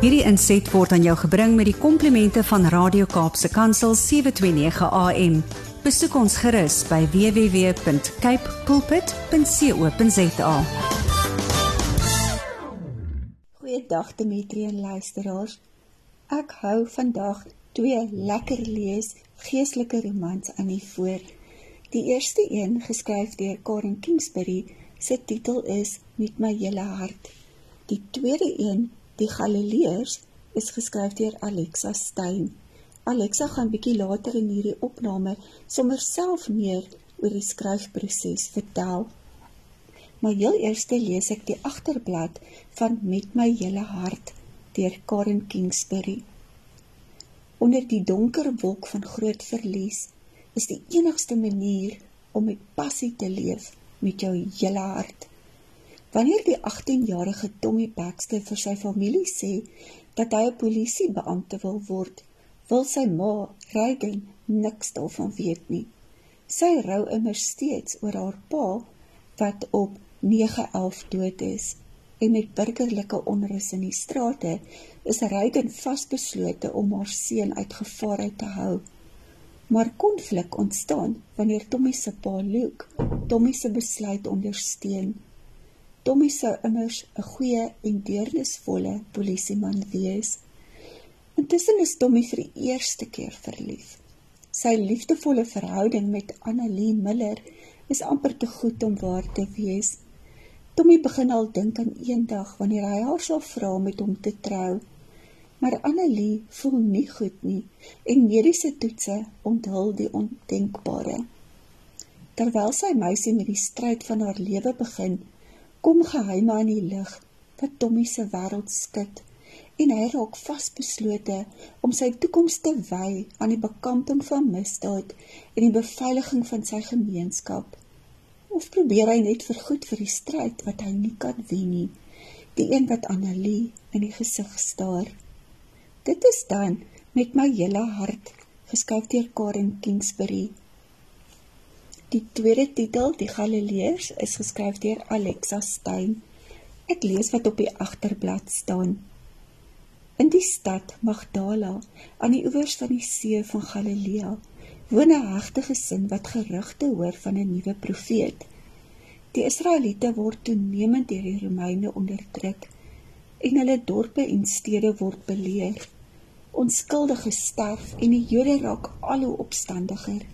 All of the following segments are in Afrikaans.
Hierdie inset word aan jou gebring met die komplimente van Radio Kaapse Kansel 729 AM. Besoek ons gerus by www.cape pulpit.co.za. Goeiedag Dimitri en luisteraars. Ek hou vandag twee lekker lees geestelike romans aan u voor. Die eerste een, geskryf deur Karen Kingsbury, se titel is Met my hele hart. Die tweede een, Die Galileërs, is geskryf deur Alexa Stein. Alexa gaan bietjie later in hierdie opname sommer self meer oor die skryfproses vertel. Maar heel eers lees ek die agterblad van Met my hele hart deur Karen Kingsbury. Onder die donker wolk van groot verlies is die enigste manier om met passie te leef met jou hele hart. Wanneer die 18-jarige Tommy Baxter vir sy familie sê dat hy 'n polisiebeampte wil word, wil sy ma, Reagan, niks daarvan weet nie. Sy rou immer steeds oor haar pa wat op 9/11 dood is en met burgerlike onrus in die strate is Reagan vasbeslote om haar seun uit gevaar uit te hou maar konflik ontstaan wanneer Tommy se pa Luke Tommy se besluit ondersteun. Tommy sou immers 'n goeie en deernisvolle polisieman wees. Intussen is Tommy vir die eerste keer verlief. Sy liefdevolle verhouding met Annelie Miller is amper te goed om waar te wees. Tommy begin al dink aan eendag wanneer hy haar sal vra om met hom te trou maar Annelie voel nie goed nie en mediese toetse onthul die ondenkbare. Terwyl sy meisie met die stryd van haar lewe begin, kom geheime aan die lig wat Tommy se wêreld skud en hy raak vasbeslote om sy toekoms te wy aan die bekamping van misdaad en die beveiliging van sy gemeenskap. Of probeer hy net vergoed vir die stryd wat hy nie kan wen nie, die een wat Annelie in die gesig staar. Dit is dan met my hele hart geskryf deur Karen Kingsbury. Die tweede titel, Die Galileërs, is geskryf deur Alexa Stein. Ek lees wat op die agterblad staan. In die stad Magdala, aan die oewers van die see van Galilea, woon 'n hegte gesin wat gerugte hoor van 'n nuwe profeet. Die Israeliete word toenemend deur die Romeine onderdruk en hulle dorpe en stede word beleer. Onskuldiges sterf en die Jode raak al hoe opstandiger.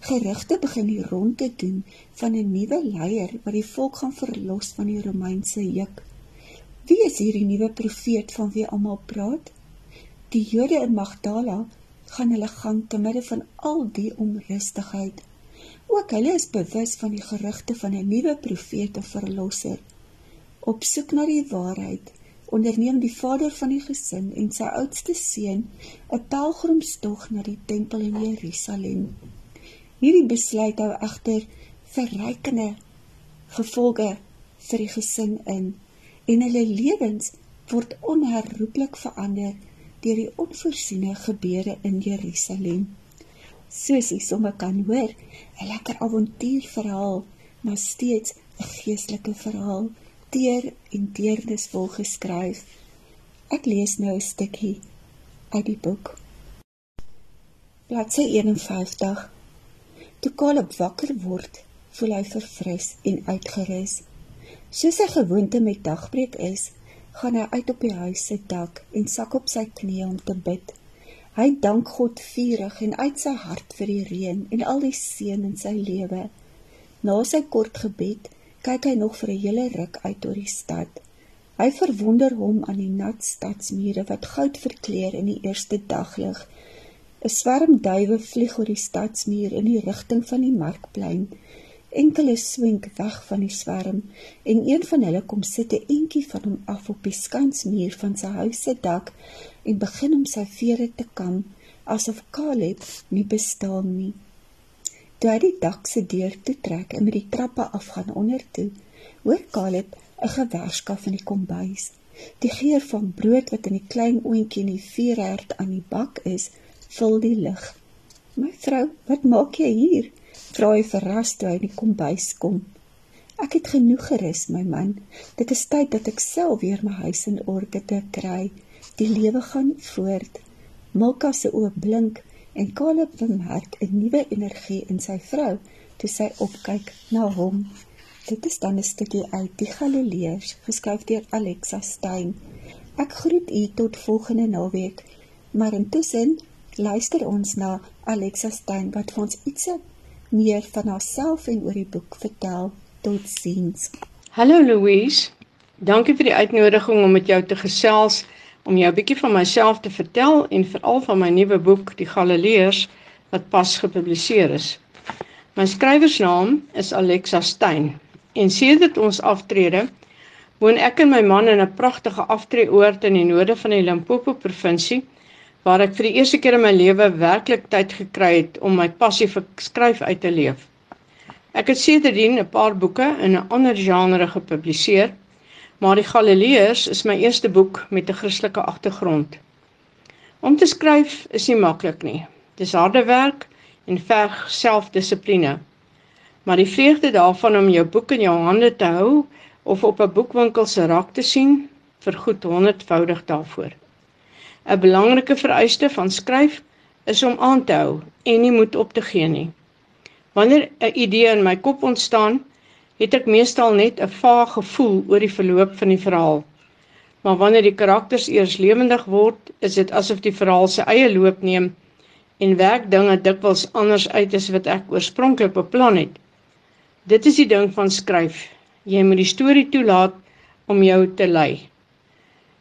Gerugte begin die rond te doen van 'n nuwe leier wat die volk gaan verlos van die Romeinse juk. Wie is hierdie nuwe profeet van wie almal praat? Die Jode in Magdala gaan hulle gang te midde van al die onrustigheid. Ook hulle is bewus van die gerugte van 'n nuwe profeet en verlosser. Op soek na die waarheid onderneem die vader van die gesin en sy oudste seun 'n pelgrimstog na die tempel in Jerusalem. Hierdie besluit hou egter verrykende gevolge vir die gesin in en hulle lewens word onherroepelik verander deur die onvoorsiene gebeure in Jerusalem. Soos jy sommer kan hoor, 'n lekker avontuurverhaal, maar steeds 'n geestelike verhaal teer en deernisvol geskryf. Ek lees nou 'n stukkie uit die boek. Bladsy 51. Toe Caleb wakker word, voel hy verfris en uitgerus. Soos sy gewoonte met dagbreek is, gaan hy uit op die huis se dak en sak op sy knieë om te bid. Hy dank God vurig en uit sy hart vir die reën en al die seën in sy lewe. Na sy kort gebed kyk hy nog vir 'n hele ruk uit oor die stad. Hy verwonder hom aan die nat stadsmure wat goud verkleur in die eerste daglig. 'n Swerm duwe vlieg oor die stadsmuur in die rigting van die markplein. Enkele swink weg van die swerm en een van hulle kom sit 'n entjie van hom af op die skansmuur van sy huis se dak en begin om sy vere te kam asof Caleb nie bestaan nie. Toe hy die dak se deur toe trek en met die trappe afgaan onder toe, hoor Caleb 'n gewerskaf in die kombuis. Die geur van brood wat in die klein oontjie in die vuurherd aan die bak is, vul die lug. "My vrou, wat maak jy hier?" vra hy verras toe hy in die kombuis kom. "Ek het genoeg gerus, my man. Dit is tyd dat ek self weer my huis in orde te kry," Die lewe gaan voort. Milka se oë blink en Caleb bemerk 'n nuwe energie in sy vrou toe sy opkyk na hom. Dit is dan 'n stukkie uit Die Galileërs, geskryf deur Alexa Stein. Ek groet u tot volgende naweek. Maar intussen luister ons na Alexa Stein wat vir ons ietsie meer van haarself en oor die boek vertel. Totsiens. Hallo Louise. Dankie vir die uitnodiging om met jou te gesels om jou 'n bietjie van myself te vertel en veral van my nuwe boek Die Galileërs wat pas gepubliseer is. My skrywersnaam is Alexa Stein en sedert ons aftrede woon ek en my man in 'n pragtige aftreeoord in die noorde van die Limpopo provinsie waar ek vir die eerste keer in my lewe werklik tyd gekry het om my passie vir skryf uit te leef. Ek het sedertdien 'n paar boeke in 'n ander genre gepubliseer, maar Die Galileërs is my eerste boek met 'n Christelike agtergrond. Om te skryf is nie maklik nie. Dis harde werk en verg selfdissipline. Maar die vreugde daarvan om jou boek in jou hande te hou of op 'n boekwinkel se rak te sien, vergoed honderdvoudig daarvoor. 'n Belangrike vereiste van skryf is om aan te hou en nie moed op te gee nie. Wanneer 'n idee in my kop ontstaan, het ek meestal net 'n vaag gevoel oor die verloop van die verhaal. Maar wanneer die karakters eers lewendig word, is dit asof die verhaal sy eie loop neem en werk dinge dikwels anders uit as wat ek oorspronklik beplan het. Dit is die ding van skryf. Jy moet die storie toelaat om jou te lei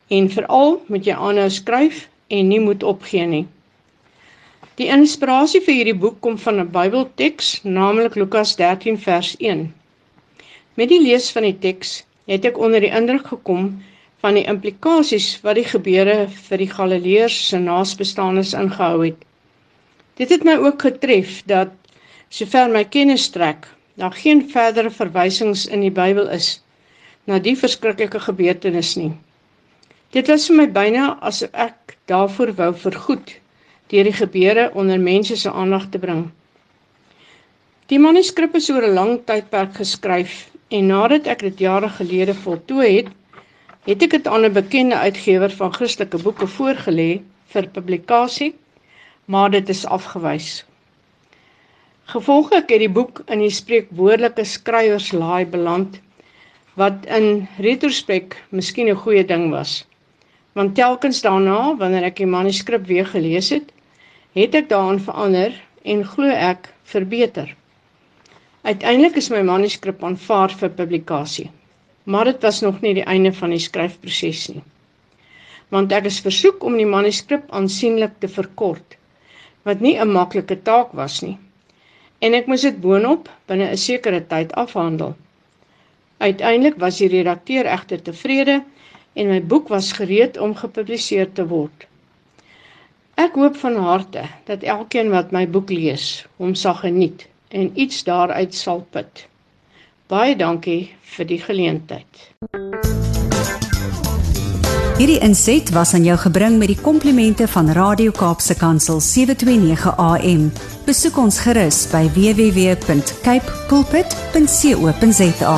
en veral moet jy aanhou skryf en nie moet opgee nie. Die inspirasie vir hierdie boek kom van 'n Bybelteks, naamlik Lukas 13 vers 1. Met die lees van die teks het ek onder die indruk gekom van die implikasies wat die gebeure vir die Galileërs se naasbestaanes ingehou het. Dit het my ook getref dat sover my kennis strek, daar geen verdere verwysings in die Bybel is na die verskriklike gebeurtenis nie. Dit was vir my byna asof ek daarvoor wou vergoed deur die gebeure onder mense se aandag te bring. Die manuskrip is oor 'n lang tydperk geskryf en nadat ek dit jare gelede voltooi het, het ek dit aan 'n bekende uitgewer van Christelike boeke voorgelê vir publikasie, maar dit is afgewys. Gevolglik het die boek in die spreekwoordelike skrywerslaai beland wat in retrospek miskien 'n goeie ding was want telkens daarna wanneer ek die manuskrip weer gelees het, het ek daaraan verander en glo ek verbeter. Uiteindelik is my manuskrip aanvaar vir publikasie. Maar dit was nog nie die einde van die skryfproses nie. Want ek is versoek om die manuskrip aansienlik te verkort, wat nie 'n maklike taak was nie. En ek moes dit boonop binne 'n sekere tyd afhandel. Uiteindelik was die redakteur egter tevrede en my boek was gereed om gepubliseer te word. Ek hoop van harte dat elkeen wat my boek lees, hom sal geniet en iets daaruit sal put. Baie dankie vir die geleentheid. Hierdie inset was aan jou gebring met die komplimente van Radio Kaapse Kansel 729 AM. Besoek ons gerus by www.cape pulpit.co.za.